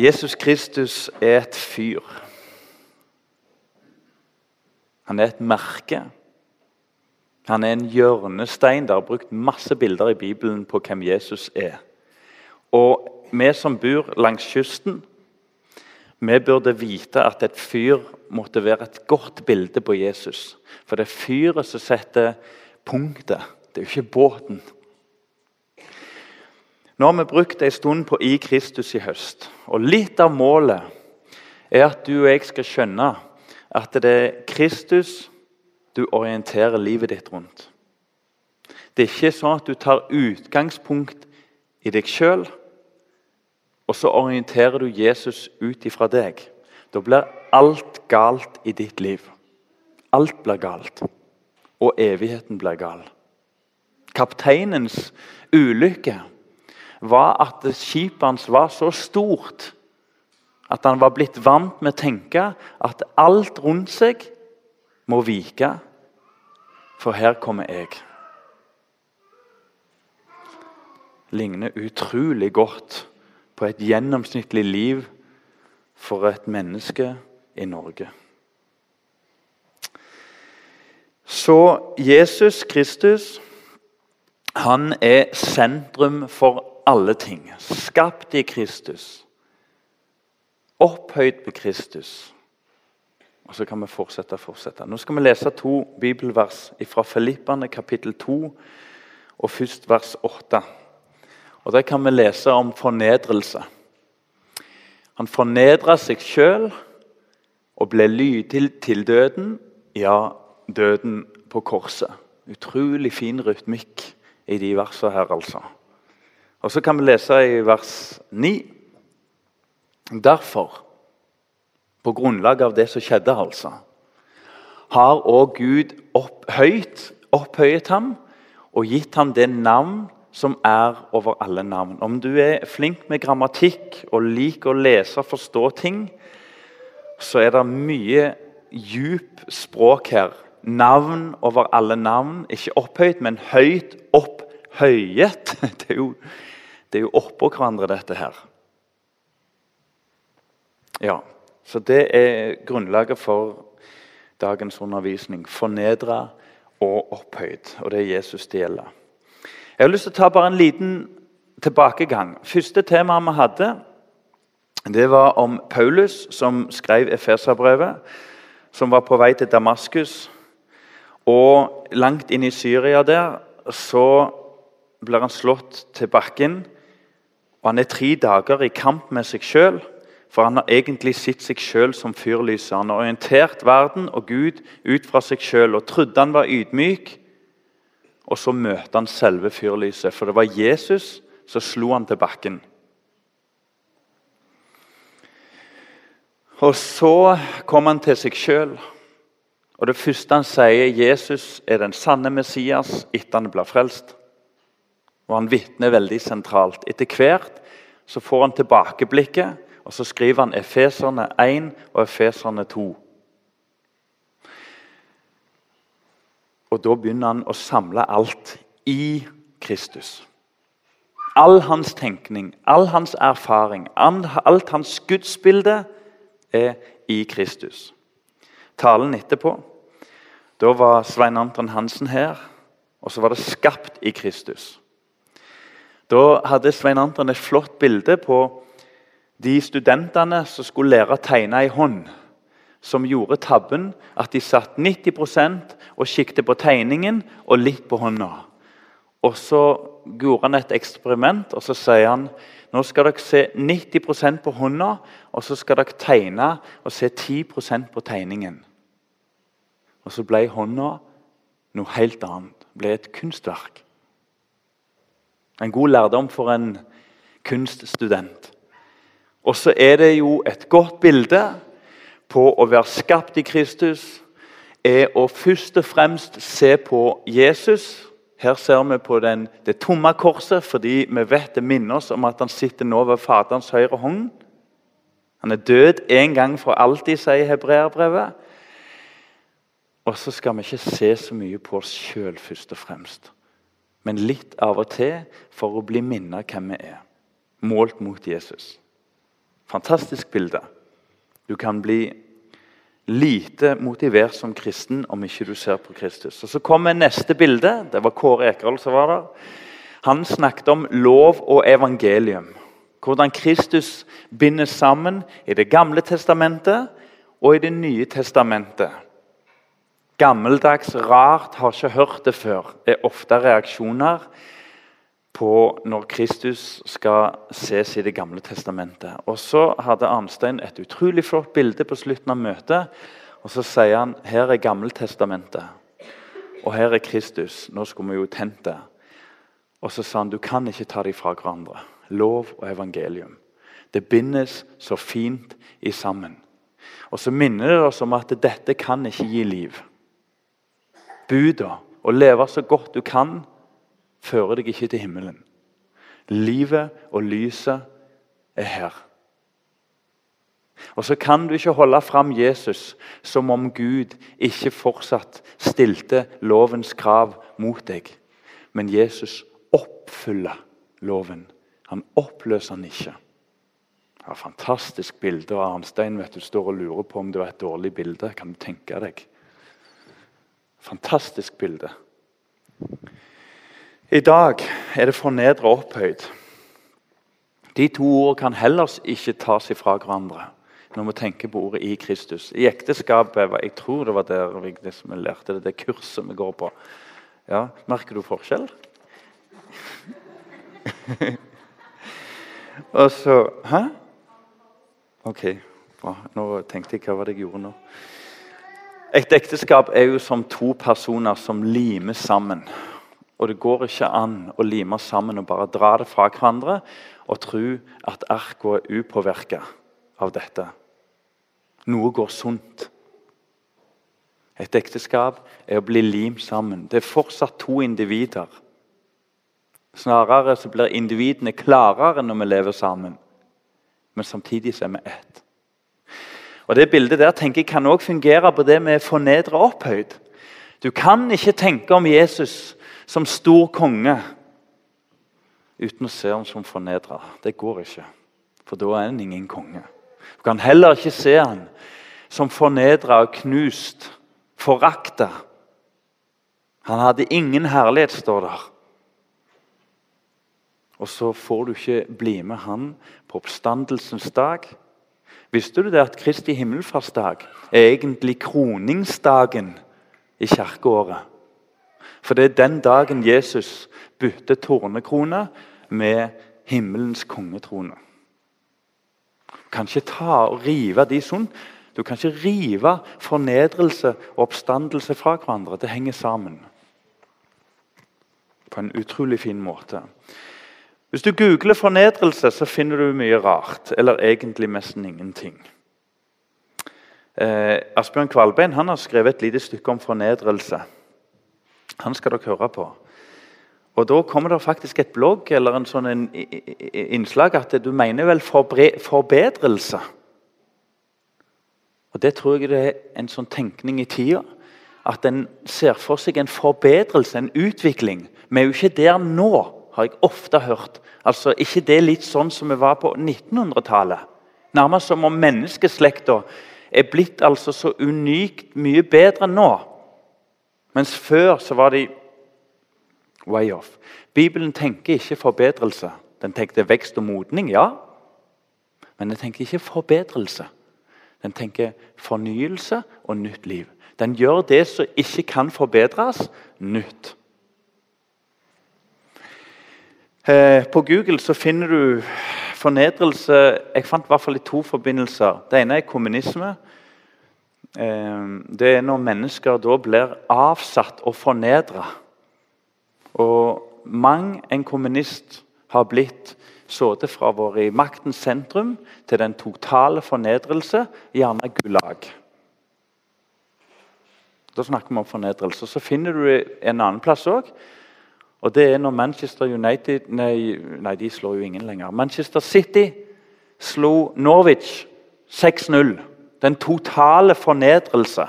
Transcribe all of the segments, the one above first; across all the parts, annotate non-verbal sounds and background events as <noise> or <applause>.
Jesus Kristus er et fyr. Han er et merke. Han er en hjørnestein. Det er brukt masse bilder i Bibelen på hvem Jesus er. Og vi som bor langs kysten, vi burde vite at et fyr måtte være et godt bilde på Jesus. For det er fyret som setter punktet. Det er jo ikke båten. Nå har vi brukt en stund på i Kristus i høst. Og litt av målet er at du og jeg skal skjønne at det er Kristus du orienterer livet ditt rundt. Det er ikke sånn at du tar utgangspunkt i deg sjøl, og så orienterer du Jesus ut ifra deg. Da blir alt galt i ditt liv. Alt blir galt. Og evigheten blir gal. Kapteinens ulykke var at skipet hans var så stort at han var blitt vant med å tenke at alt rundt seg må vike, for her kommer jeg. Ligner utrolig godt på et gjennomsnittlig liv for et menneske i Norge. Så Jesus Kristus han er sentrum for alle ting. Skapt i Kristus. Opphøyd på Kristus. Og Så kan vi fortsette og fortsette. Nå skal vi lese to bibelvers fra Filippane kapittel 2 og først vers 8. Og Der kan vi lese om fornedrelse. Han fornedra seg sjøl og ble lydig til døden, ja, døden på korset. Utrolig fin rytmikk i de versene her, altså. Og Så kan vi lese i vers 9. Derfor, på grunnlag av det som skjedde, altså, har òg Gud opphøyt, opphøyet ham og gitt ham det navn som er over alle navn. Om du er flink med grammatikk og liker å lese og forstå ting, så er det mye djup språk her. Navn over alle navn. Ikke opphøyt, men høyt opphøyet. <laughs> Det er jo, det jo oppå hverandre, dette her. Ja, så det er grunnlaget for dagens undervisning. Fornedra og opphøyd. Og det er Jesus det gjelder. Jeg har lyst til å ta bare en liten tilbakegang. Første tema vi hadde, det var om Paulus, som skrev Efeserbrevet, som var på vei til Damaskus. Og langt inn i Syria der så blir han slått til bakken. Og han er tre dager i kamp med seg sjøl, for han har egentlig sett seg sjøl som fyrlyset. Han har orientert verden og Gud ut fra seg sjøl og trodde han var ydmyk. Og så møter han selve fyrlyset, for det var Jesus som slo han til bakken. Og Så kom han til seg sjøl. Og det første han sier, Jesus er den sanne Messias etter han blir frelst. Og Han vitner veldig sentralt. Etter hvert så får han tilbakeblikket, og så skriver han Efeserne 1 og Efeserne 2. Og da begynner han å samle alt i Kristus. All hans tenkning, all hans erfaring, alt hans gudsbilde er i Kristus. Talen etterpå Da var Svein Anton Hansen her, og så var det 'skapt i Kristus'. Da hadde Svein Anton et flott bilde på de studentene som skulle lære å tegne i hånd som gjorde tabben at de satt 90% og siktet på tegningen og litt på hånda. Og Så gjorde han et eksperiment og så sier han nå skal dere se 90% på hånda, og så skal dere tegne og se 10% på tegningen. Og så ble hånda noe helt annet. Ble et kunstverk. En god lærdom for en kunststudent. Og så er det jo et godt bilde på å være skapt i Kristus er å først og fremst se på Jesus. Her ser vi på den, det tomme korset fordi vi vet det minner oss om at han sitter nå ved Faderens høyre hånd. Han er død en gang for alltid, sier hebreerbrevet. Og så skal vi ikke se så mye på oss sjøl først og fremst, men litt av og til for å bli minnet hvem vi er, målt mot Jesus. Fantastisk bilde. Du kan bli lite motivert som kristen om ikke du ser på Kristus. Og Så kommer neste bilde. Det var Kåre Ekerhold som var der. Han snakket om lov og evangelium. Hvordan Kristus binder sammen i Det gamle testamentet og i Det nye testamentet. Gammeldags, rart, har ikke hørt det før, er ofte reaksjoner på når Kristus skal ses i Det gamle testamentet. Og Så hadde Arnstein et utrolig flott bilde på slutten av møtet. og Så sier han her er Gammeltestamentet, og her er Kristus. Nå skulle vi jo tent det. Og så sa han du kan ikke ta dem fra hverandre. Lov og evangelium. Det bindes så fint i sammen. Og så minner det oss om at dette kan ikke gi liv. Buda, og leve så godt du kan, fører deg ikke til himmelen. Livet og lyset er her. Og så kan du ikke holde fram Jesus som om Gud ikke fortsatt stilte lovens krav mot deg. Men Jesus oppfyller loven. Han oppløser den ikke. Det et fantastisk bilde. og Arnstein vet du, står og lurer på om det var et dårlig bilde. Kan du tenke deg? Fantastisk bilde. I dag er det fornedra og opphøyd. De to ord kan heller ikke tas ifra hverandre når vi tenker på ordet 'i Kristus'. I ekteskapet Jeg tror det var der vi lærte det, det kurset vi går på. Ja, Merker du forskjell? <laughs> og så Hæ? Ok, bra. Nå tenkte jeg hva var det jeg gjorde nå. Et ekteskap er jo som to personer som limer sammen. Og det går ikke an å lime sammen og bare dra det fra hverandre og tro at arka er upåvirka av dette. Noe går sunt. Et ekteskap er å bli limt sammen. Det er fortsatt to individer. Snarere så blir individene klarere når vi lever sammen. Men samtidig så er vi ett. Og Det bildet der tenker jeg kan også fungere på det med fornedra opphøyd. Du kan ikke tenke om Jesus som stor konge uten å se ham som fornedra. Det går ikke, for da er han ingen konge. Du kan heller ikke se ham som fornedra og knust, forakta. Han hadde ingen herlighet, står der. Og så får du ikke bli med han på oppstandelsens dag. Visste du det at Kristi himmelfartsdag er egentlig kroningsdagen i kirkeåret? For det er den dagen Jesus bytter tornekrone med himmelens kongetrone. Du kan ikke ta og rive de sånn. Du kan ikke rive fornedrelse og oppstandelse fra hverandre. Det henger sammen på en utrolig fin måte. Hvis du googler 'fornedrelse', så finner du mye rart. Eller egentlig nesten ingenting. Eh, Asbjørn Kvalbein har skrevet et lite stykke om fornedrelse. Han skal dere høre på. Og Da kommer det faktisk et blogg eller en sånn en, innslag at du mener vel forbedrelse. Og Det tror jeg det er en sånn tenkning i tida. At en ser for seg en forbedrelse, en utvikling. Vi er jo ikke der nå har jeg ofte hørt. Altså, ikke det litt sånn som vi var på 1900-tallet? Nærmest som om menneskeslekta er blitt altså så unikt mye bedre nå. Mens før så var de way off. Bibelen tenker ikke forbedrelse. Den tenkte vekst og modning, ja. Men den tenker ikke forbedrelse. Den tenker fornyelse og nytt liv. Den gjør det som ikke kan forbedres, nytt. Eh, på Google så finner du fornedrelse Jeg fant i hvert fall i to forbindelser. Det ene er kommunisme. Eh, det er når mennesker da blir avsatt og fornedra. Og mang en kommunist har blitt sittet fra å være i maktens sentrum til den totale fornedrelse, gjerne gulag. Da snakker vi om fornedrelse. Så finner du en annen plass òg og det er når Manchester United Nei, nei de slår jo ingen lenger. Manchester City slo Norwich 6-0. Den totale fornedrelse.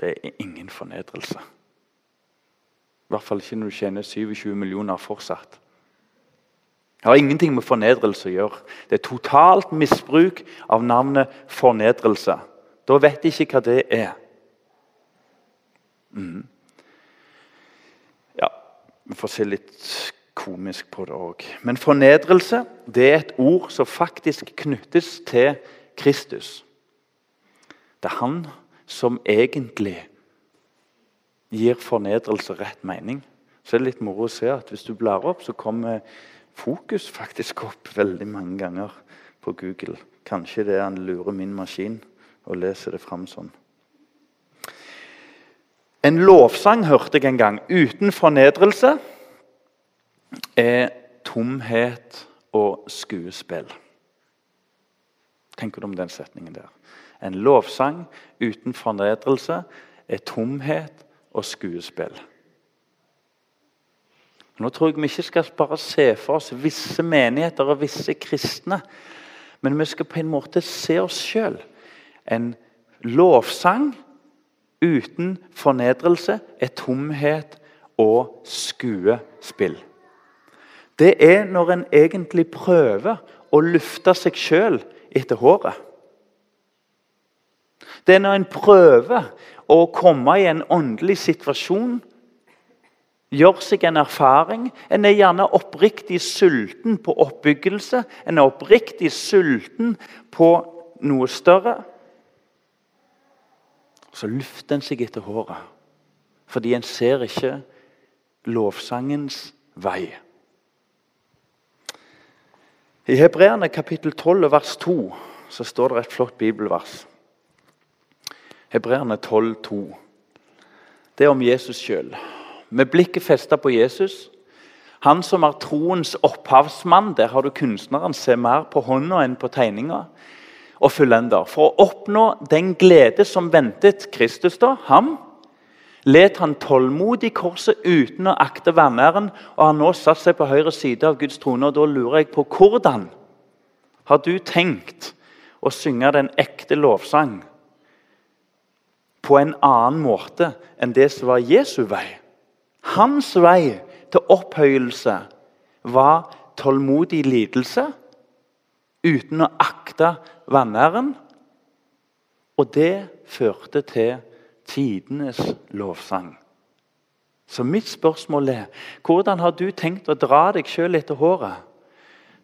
Det er ingen fornedrelse. I hvert fall ikke når du tjener 27 millioner fortsatt. Det har ingenting med fornedrelse å gjøre. Det er totalt misbruk av navnet fornedrelse. Da vet de ikke hva det er. Mm. Vi får se litt komisk på det òg. Men fornedrelse det er et ord som faktisk knyttes til Kristus. Det er han som egentlig gir fornedrelse rett mening. Så er det litt moro å se at hvis du blar opp, så kommer fokus faktisk opp veldig mange ganger på Google. Kanskje det er han lurer min maskin og leser det fram sånn. En lovsang hørte jeg en gang uten fornedrelse er tomhet og skuespill. Tenker du om den setningen der? En lovsang uten fornedrelse er tomhet og skuespill. Nå tror jeg vi ikke skal bare se for oss visse menigheter og visse kristne. Men vi skal på en måte se oss sjøl. En lovsang uten fornedrelse er tomhet og skuespill. Det er når en egentlig prøver å lufte seg sjøl etter håret. Det er når en prøver å komme i en åndelig situasjon gjør seg en erfaring. En er gjerne oppriktig sulten på oppbyggelse. En er oppriktig sulten på noe større. Så lufter en seg etter håret, fordi en ser ikke lovsangens vei. I Hebreerne kapittel 12 vers 2 så står det et flott bibelvers. Hebreerne 12, 2. Det er om Jesus sjøl med blikket festa på Jesus. Han som er troens opphavsmann. Der har du kunstneren. Se mer på hånda enn på tegninga. Og fullender. For å oppnå den glede som ventet Kristus, da, ham, let han tålmodig korset uten å akte vanæren, og har nå satt seg på høyre side av Guds trone. og Da lurer jeg på hvordan har du tenkt å synge den ekte lovsang på en annen måte enn det som var Jesu vei? Hans vei til opphøyelse var tålmodig lidelse uten å akte vanæren. Og det førte til tidenes lovsang. Så mitt spørsmål er hvordan har du tenkt å dra deg sjøl etter håret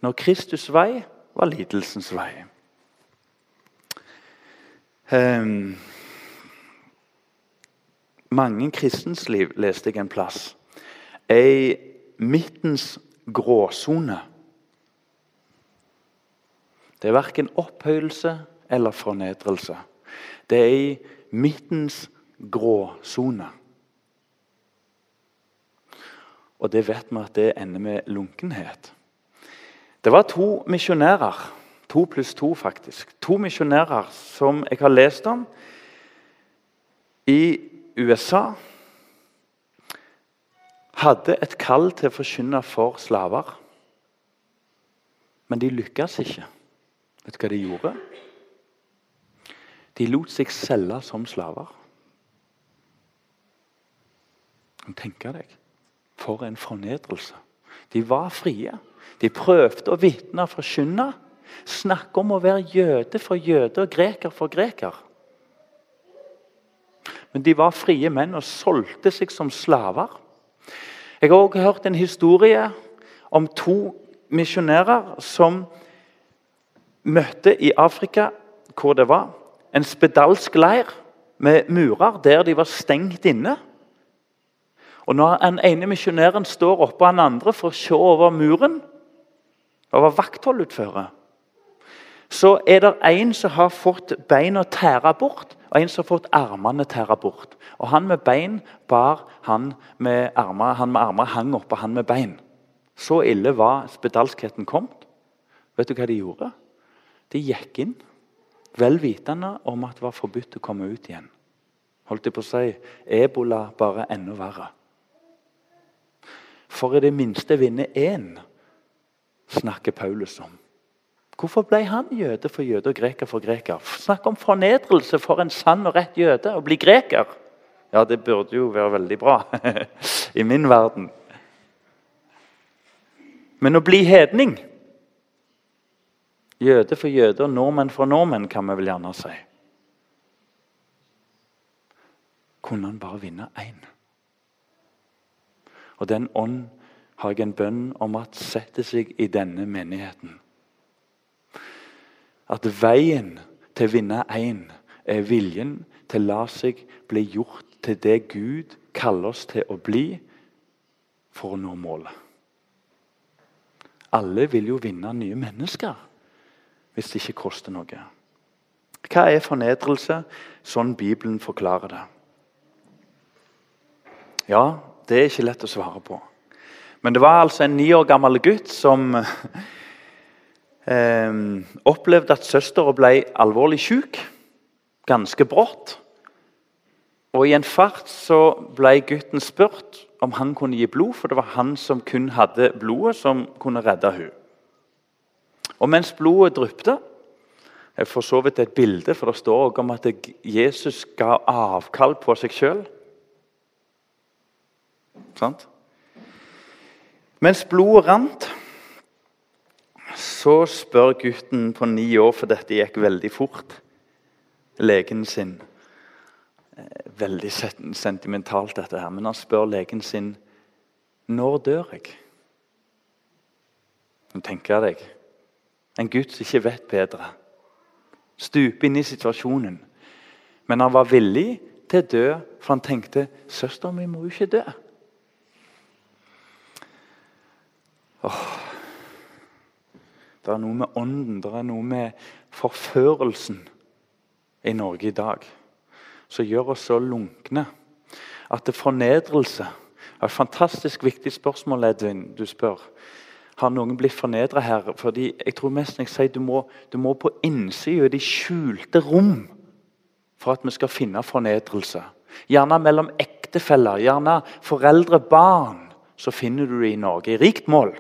når Kristus' vei var lidelsens vei? Um, mange kristens liv, leste jeg en plass, i midtens gråsone. Det er verken opphøyelse eller fornedrelse. Det er i midtens gråsone. Og det vet vi at det ender med lunkenhet. Det var to misjonærer, to pluss to faktisk, to misjonærer som jeg har lest om i USA hadde et kall til å forkynne for slaver. Men de lykkes ikke. Vet du hva de gjorde? De lot seg selge som slaver. Tenk deg. For en fornedrelse. De var frie. De prøvde å vitne og forkynne. Snakke om å være jøde for jøde og greker for greker. Men de var frie menn og solgte seg som slaver. Jeg har også hørt en historie om to misjonærer som møtte i Afrika, hvor det var en spedalsk leir med murer der de var stengt inne. Og Når den ene misjonæren står oppå den andre for å se over muren over vaktholdutføret, vakthold utføre. Så er det en som har fått beina tæra bort, og en som har fått armene tæra bort. Og Han med bein bar han med armer, han med armer hang oppå han med bein. Så ille var spedalskheten kommet. Vet du hva de gjorde? De gikk inn, vel vitende om at det var forbudt å komme ut igjen. Holdt jeg på å si ebola bare enda verre. For i det minste vinne én, snakker Paulus om. Hvorfor ble han jøde for jøde og greker for greker? Snakk om fornedrelse for en sann og rett jøde å bli greker. Ja, det burde jo være veldig bra <laughs> i min verden. Men å bli hedning Jøde for jøder, nordmenn for nordmenn, kan vi vel gjerne si. Kunne han bare vinne én? Og den ånd har jeg en bønn om at setter seg i denne menigheten. At veien til å vinne én er viljen til å la seg bli gjort til det Gud kaller oss til å bli for å nå målet. Alle vil jo vinne nye mennesker hvis det ikke koster noe. Hva er fornedrelse, sånn Bibelen forklarer det? Ja, det er ikke lett å svare på. Men det var altså en ni år gammel gutt som <laughs> eh, opplevde at søstera ble alvorlig syk. Ganske brått. Og I en fart så ble gutten spurt om han kunne gi blod, for det var han som kun hadde blodet som kunne redde henne. Og mens blodet dryppet er for så vidt et bilde, for det står også om at Jesus ga avkall på seg sjøl. Sant? Mens blodet rant, så spør gutten på ni år, for dette gikk veldig fort, legen sin eh, Veldig sentimentalt, dette her, men han spør legen sin når dør jeg? Nå tenker jeg deg en gutt som ikke vet bedre. Stupe inn i situasjonen. Men han var villig til å dø, for han tenkte søsteren min må jo ikke dø. Åh. Det er noe med ånden, det er noe med forførelsen i Norge i dag som gjør oss så lunkne at det fornedrelse er et fantastisk viktig spørsmål, Edvin, du spør. Har noen blitt fornedra her? Fordi jeg tror mest jeg sier du må, du må på innsida i de skjulte rom for at vi skal finne fornedrelse. Gjerne mellom ektefeller, gjerne foreldre-barn. Så finner du det i Norge i rikt mål.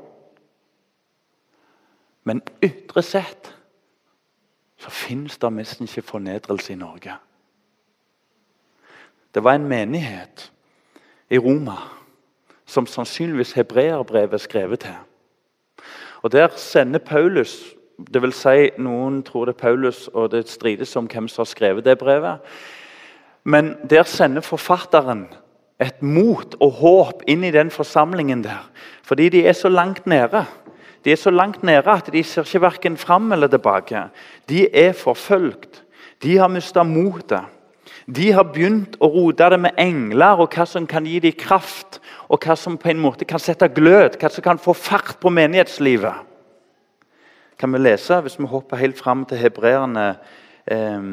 Men ytre sett så finnes det nesten ikke fornedrelse i Norge. Det var en menighet i Roma som sannsynligvis hebreerbrevet er skrevet til. Og Der sender Paulus det vil si, Noen tror det er Paulus, og det strides om hvem som har skrevet det brevet. Men der sender forfatteren et mot og håp inn i den forsamlingen der. Fordi de er så langt nede. De er så langt nede at de ser ikke verken fram eller tilbake. De er forfølgt. De har mista motet. De har begynt å rote det med engler og hva som kan gi dem kraft og hva som på en måte kan sette glød, hva som kan få fart på menighetslivet. Kan vi lese, hvis vi hopper helt fram til hebreerne eh,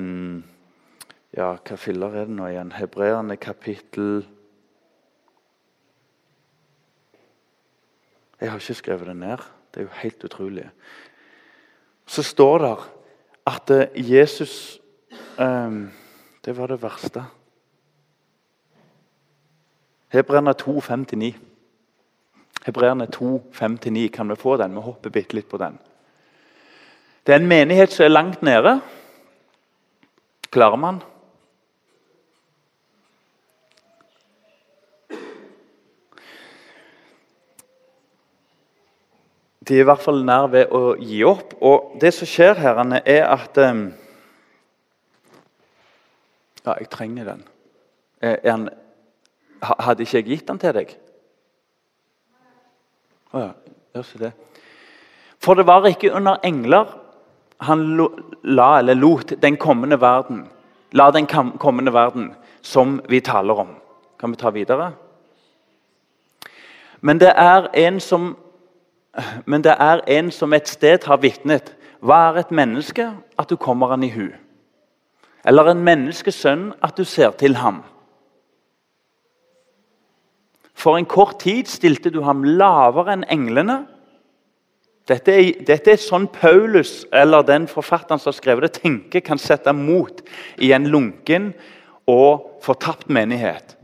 Ja, hva filler er det nå igjen? Hebreerne kapittel Jeg har ikke skrevet det ned. Det er jo helt utrolig. Så står det at eh, Jesus eh, Det var det verste. Hebreerne 2, 5-9. Hebreerne 2, 5-9. Kan vi få den? Vi hopper bitte litt på den. Det er en menighet som er langt nede. Klarer man? De er i hvert fall nær ved å gi opp. Og det som skjer her, er at um, Ja, jeg trenger den. Er han hadde ikke jeg gitt den til deg? Å ja. Gjør ikke det. For det var ikke under engler han la eller lot den kommende verden La den kommende verden som vi taler om. Kan vi ta videre? Men det er en som, men det er en som et sted har vitnet. Hva er et menneske? At du kommer han i hu. Eller en menneskesønn at du ser til ham. For en kort tid stilte du ham lavere enn englene. Dette er, dette er sånn Paulus, eller den forfatteren som har skrevet det, tenker kan sette mot i en lunken og fortapt menighet.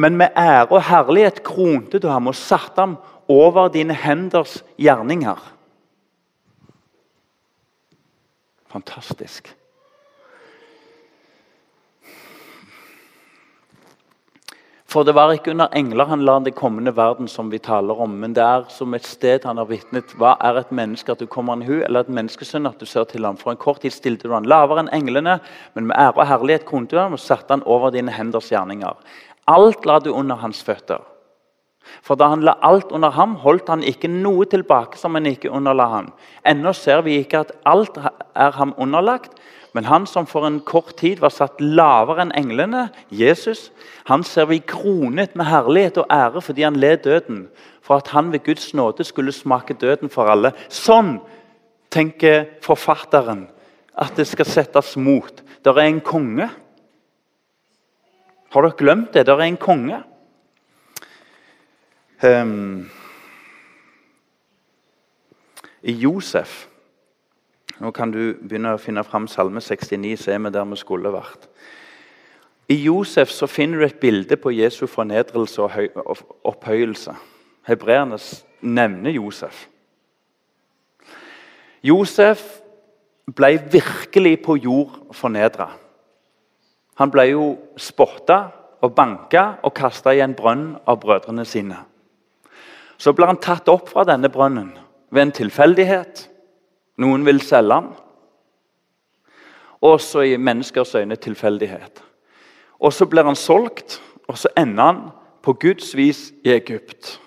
Men med ære og herlighet kronte du ham og satte ham over dine henders gjerninger. Fantastisk. For det var ikke under engler han la den kommende verden som vi taler om, men det er som et sted han har vitnet. Hva er et menneske at du kommer en hu, eller et menneskesønn at du ser til ham? For en kort tid stilte du han lavere enn englene, men med ære og herlighet kronet du ham og satte han over dine henders gjerninger. Alt la du under hans føtter. For da han la alt under ham, holdt han ikke noe tilbake som han ikke underla ham. Ennå ser vi ikke at alt er ham underlagt, men han som for en kort tid var satt lavere enn englene, Jesus, han ser vi kronet med herlighet og ære fordi han led døden, for at han ved Guds nåde skulle smake døden for alle. Sånn tenker forfatteren at det skal settes mot. Der er en konge. Har dere glemt det? Der er en konge. Um, I Josef Nå kan du begynne å finne fram Salme 69, så er vi der vi skulle vært. I Josef så finner du et bilde på Jesu fornedrelse og opphøyelse. Hebreerne nevner Josef. Josef ble virkelig på jord fornedra. Han ble jo spotta og banka og kasta i en brønn av brødrene sine. Så ble han tatt opp fra denne brønnen ved en tilfeldighet. Noen vil selge ham. Også i menneskers øyne tilfeldighet. Og Så blir han solgt, og så ender han på Guds vis i Egypt.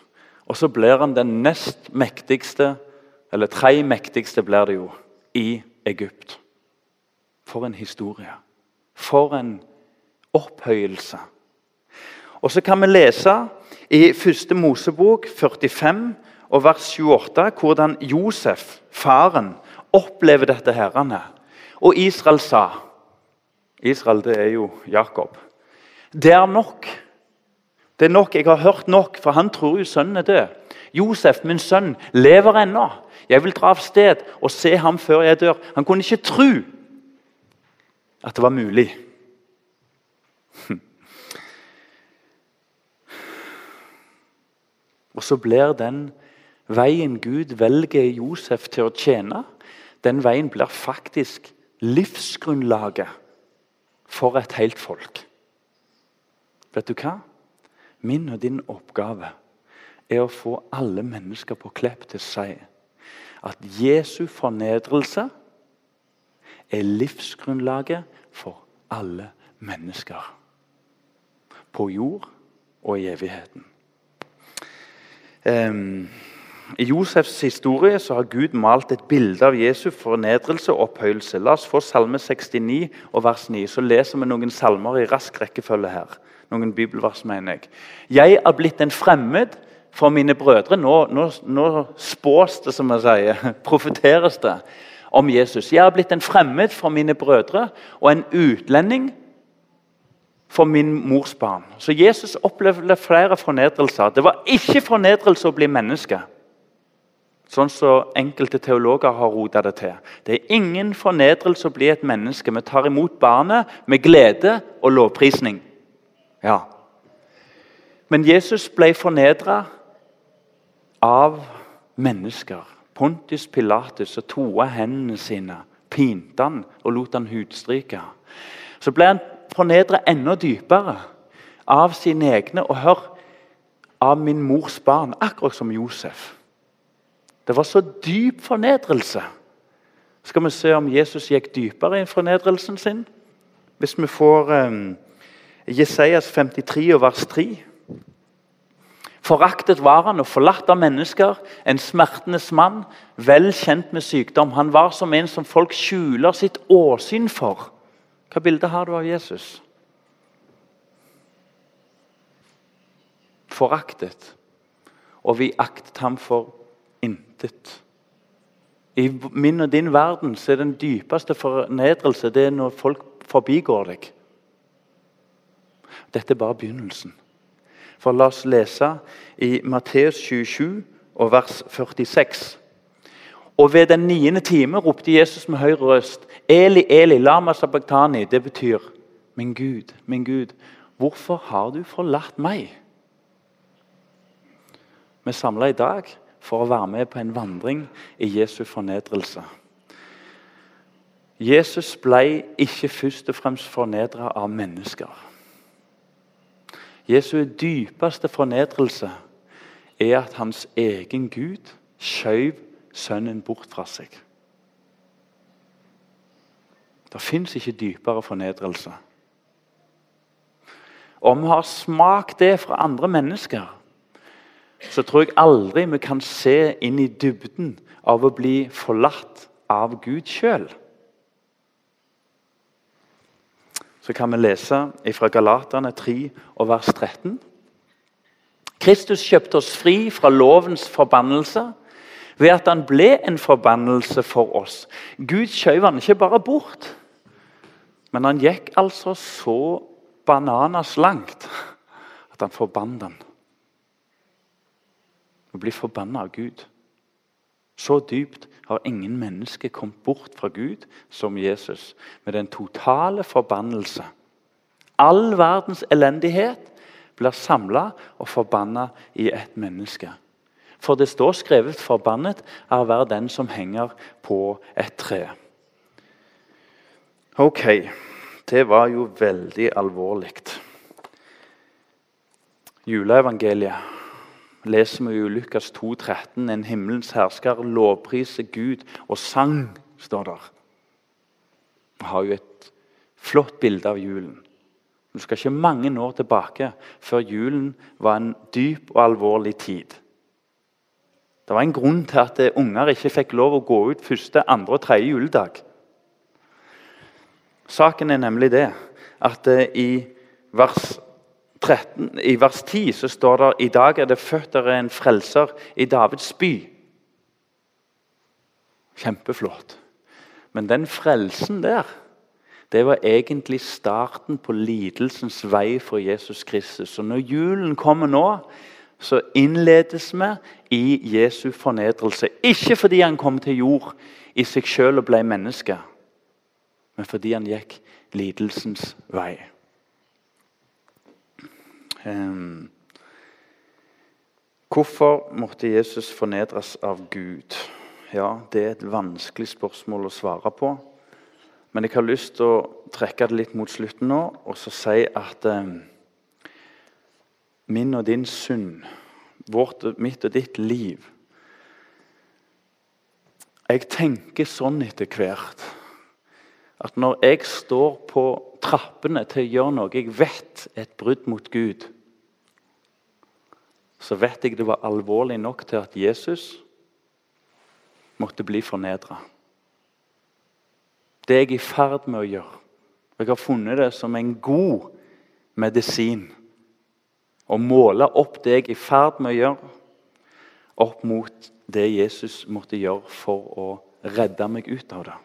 Og så blir han den nest mektigste, eller tre mektigste blir det jo, i Egypt. For en historie. For en opphøyelse. Og så kan vi lese i første Mosebok 45 og vers 28 hvordan Josef, faren, opplever dette herrene. Og Israel sa Israel det er jo Jakob. Det er nok. Det er nok, Jeg har hørt nok, for han tror jo sønnen er død. Josef, min sønn, lever ennå. Jeg vil dra av sted og se ham før jeg dør. Han kunne ikke tro at det var mulig. Og så blir den veien Gud velger Josef til å tjene, den veien blir faktisk livsgrunnlaget for et helt folk. Vet du hva? Min og din oppgave er å få alle mennesker på Klepp til å si at Jesu fornedrelse er livsgrunnlaget for alle mennesker. På jord og i evigheten. Um, I Josefs historie så har Gud malt et bilde av Jesu fornedrelse og opphøyelse. La oss få Salme 69 og vers 9. Så leser vi noen salmer i rask rekkefølge her. Noen bibelvers, mener jeg. Jeg er blitt en fremmed for mine brødre. Nå, nå, nå spås det, som jeg sier. <laughs> Profeteres det om Jesus. Jeg er blitt en fremmed for mine brødre og en utlending for min mors barn. Så Jesus opplevde flere fornedrelser. Det var ikke fornedrelse å bli menneske. Sånn som enkelte teologer har rota det til. Det er ingen fornedrelse å bli et menneske. Vi tar imot barnet med glede og lovprisning. Ja. Men Jesus ble fornedra av mennesker. Pontus Pilatus og toa hendene sine, pinte han og lot han hudstryke. Så ble han fornedre enda dypere av sine egne. Og hør av min mors barn, akkurat som Josef. Det var så dyp fornedrelse. Skal vi se om Jesus gikk dypere i fornedrelsen sin? Hvis vi får um, Jesajas 53 og vers 3. Foraktet var han og forlatt av mennesker, en smertenes mann, vel kjent med sykdom. Han var som en som folk skjuler sitt åsyn for. Hva bilde har du av Jesus? Foraktet. Og vi aktet ham for intet. I min og din verden så er den dypeste fornedrelse det er når folk forbigår deg. Dette er bare begynnelsen. For La oss lese i Matteus 27 og vers 46. Og ved den niende time ropte Jesus med høy røst Eli, Eli, lama sabachthani. Det betyr Min Gud, min Gud, hvorfor har du forlatt meg? Vi er samla i dag for å være med på en vandring i Jesu fornedrelse. Jesus ble ikke først og fremst fornedra av mennesker. Jesu dypeste fornedrelse er at hans egen Gud skjøv sønnen bort fra seg. Det fins ikke dypere fornedrelse. Om vi har smakt det fra andre mennesker, så tror jeg aldri vi kan se inn i dybden av å bli forlatt av Gud sjøl. Så kan vi lese fra Galaterne 3 og vers 13. Kristus kjøpte oss fri fra lovens forbannelse ved at han ble en forbannelse for oss. Gud skjøv han ikke bare bort, men han gikk altså så bananas langt at han forbannet han. Å bli forbanna av Gud. Så dypt har ingen mennesker kommet bort fra Gud som Jesus, med den totale forbannelse. All verdens elendighet blir samla og forbanna i ett menneske. For det står skrevet 'forbannet er hver den som henger på et tre'. Ok, det var jo veldig alvorlig. Juleevangeliet leser vi i Lukas 2, 13, En himmelens hersker lovpriser Gud og sang, står der. Vi har jo et flott bilde av julen. Du skal ikke mange år tilbake før julen var en dyp og alvorlig tid. Det var en grunn til at unger ikke fikk lov å gå ut første, andre og tredje juledag. Saken er nemlig det at eh, i vers, 13, i vers 10 så står det i dag er det født en frelser i Davids by. Kjempeflott. Men den frelsen der det var egentlig starten på lidelsens vei for Jesus Kristus. Så Når julen kommer nå, så innledes vi i Jesu fornedrelse. Ikke fordi han kom til jord i seg sjøl og ble menneske, men fordi han gikk lidelsens vei. Um, hvorfor måtte Jesus fornedres av Gud? Ja, Det er et vanskelig spørsmål å svare på. Men jeg har lyst til å trekke det litt mot slutten nå og så si at eh, min og din synd, vårt, mitt og ditt liv Jeg tenker sånn etter hvert at når jeg står på trappene til å gjøre noe jeg vet er et brudd mot Gud, så vet jeg det var alvorlig nok til at Jesus måtte bli fornedra. Det er jeg i ferd med å gjøre. Jeg har funnet det som en god medisin. Å måle opp det jeg er i ferd med å gjøre, opp mot det Jesus måtte gjøre for å redde meg ut av det.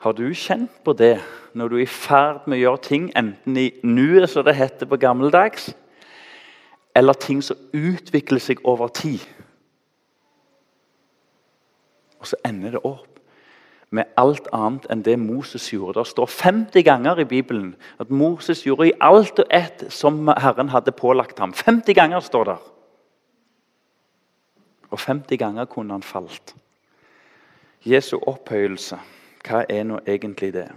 Har du kjent på det når du er i ferd med å gjøre ting, enten i nuet, som det heter på gammeldags, eller ting som utvikler seg over tid? Og så ender det opp med alt annet enn det Moses gjorde. Det står 50 ganger i Bibelen at Moses gjorde i alt og ett som Herren hadde pålagt ham. 50 ganger står det. Og 50 ganger kunne han falt. Jesu opphøyelse, hva er nå egentlig det?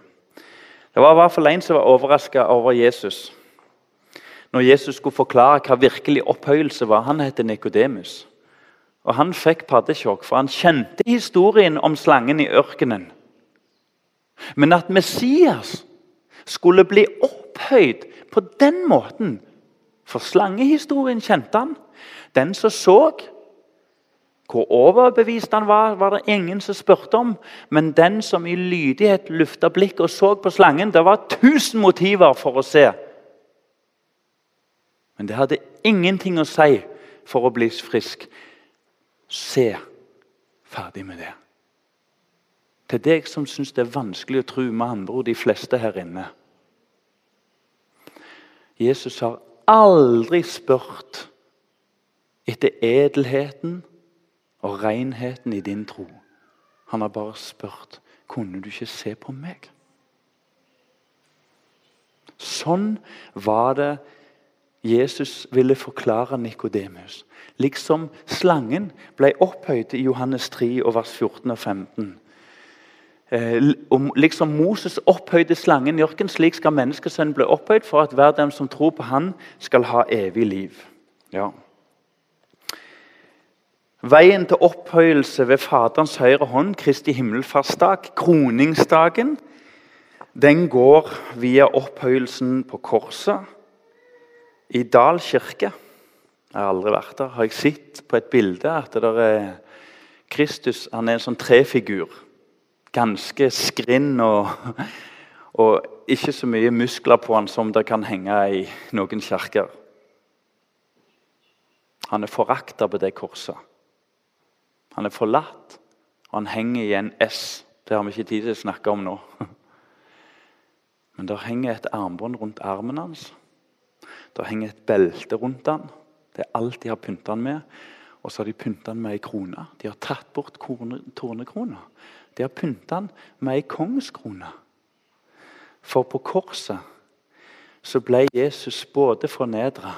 Det var i hvert fall en som var overraska over Jesus. Når Jesus skulle forklare hva virkelig opphøyelse var. Han heter Nikodemus. Og han fikk paddesjokk, for han kjente historien om slangen i ørkenen. Men at Messias skulle bli opphøyd på den måten For slangehistorien kjente han. Den som så hvor overbevist han var, var det ingen som spurte om. Men den som i lydighet lufta blikket og så på slangen Det var tusen motiver for å se. Men det hadde ingenting å si for å bli frisk. Se. Ferdig med det. Til deg som syns det er vanskelig å tro, med andre ord de fleste her inne. Jesus har aldri spurt etter edelheten og renheten i din tro. Han har bare spurt kunne du ikke se på meg. Sånn var det Jesus ville forklare Nikodemus. Liksom slangen ble opphøyd i Johannes 3, vers 14 og 15. Eh, liksom Moses opphøyde slangen i ørkenen, slik skal menneskesønnen bli opphøyd, for at hver dem som tror på han skal ha evig liv. Ja. Veien til opphøyelse ved Faderens høyre hånd, Kristi himmelfartsdag, kroningsdagen, den går via opphøyelsen på korset i Dal kirke. Jeg har aldri vært der. Har jeg sett på et bilde at det er Kristus han er en sånn trefigur. Ganske skrinn og, og, ikke så mye muskler på han som det kan henge i noen kirker. Han er forakta på det korset. Han er forlatt, og han henger i en S. Det har vi ikke tid til å snakke om nå. <laughs> Men der henger et armbånd rundt armen hans. Der henger et belte rundt den. Det er alt de har pynta den med. Og så har de pynta den med ei krone. De har tatt bort tornekrona. De har pynta den med ei kongskrone. For på korset så ble Jesus både fornedra,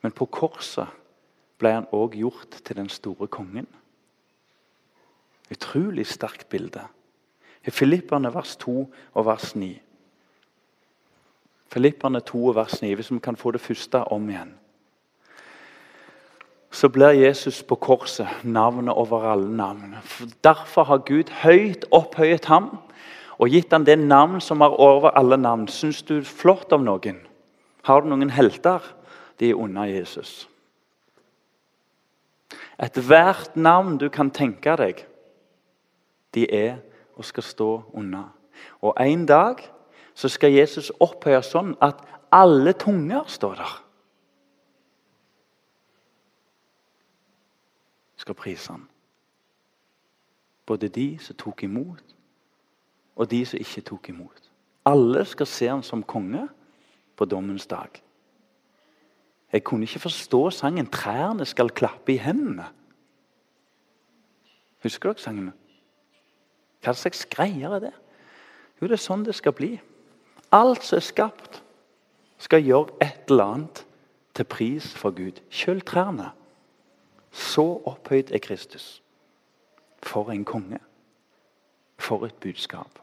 men på korset ble han òg gjort til den store kongen. Utrolig sterkt bilde. I Filipperne vers 2 og vers 9. Filipperne 2 vers 9, hvis vi kan få det første om igjen så blir Jesus på korset navnet over alle navn. Derfor har Gud høyt opphøyet ham og gitt ham det navn som er over alle navn. Syns du flott om noen? Har du noen helter? De er under Jesus. Ethvert navn du kan tenke deg, de er og skal stå under. Og en dag så skal Jesus opphøyes sånn at alle tunger står der. skal prise ham. Både de som tok imot, og de som ikke tok imot. Alle skal se ham som konge på dommens dag. Jeg kunne ikke forstå sangen 'Trærne skal klappe i hendene'. Husker dere sangen? Hva slags greier er det? Jo, det er sånn det skal bli. Alt som er skapt, skal gjøre et eller annet til pris for Gud. Sjøl trærne. Så opphøyd er Kristus. For en konge. For et budskap.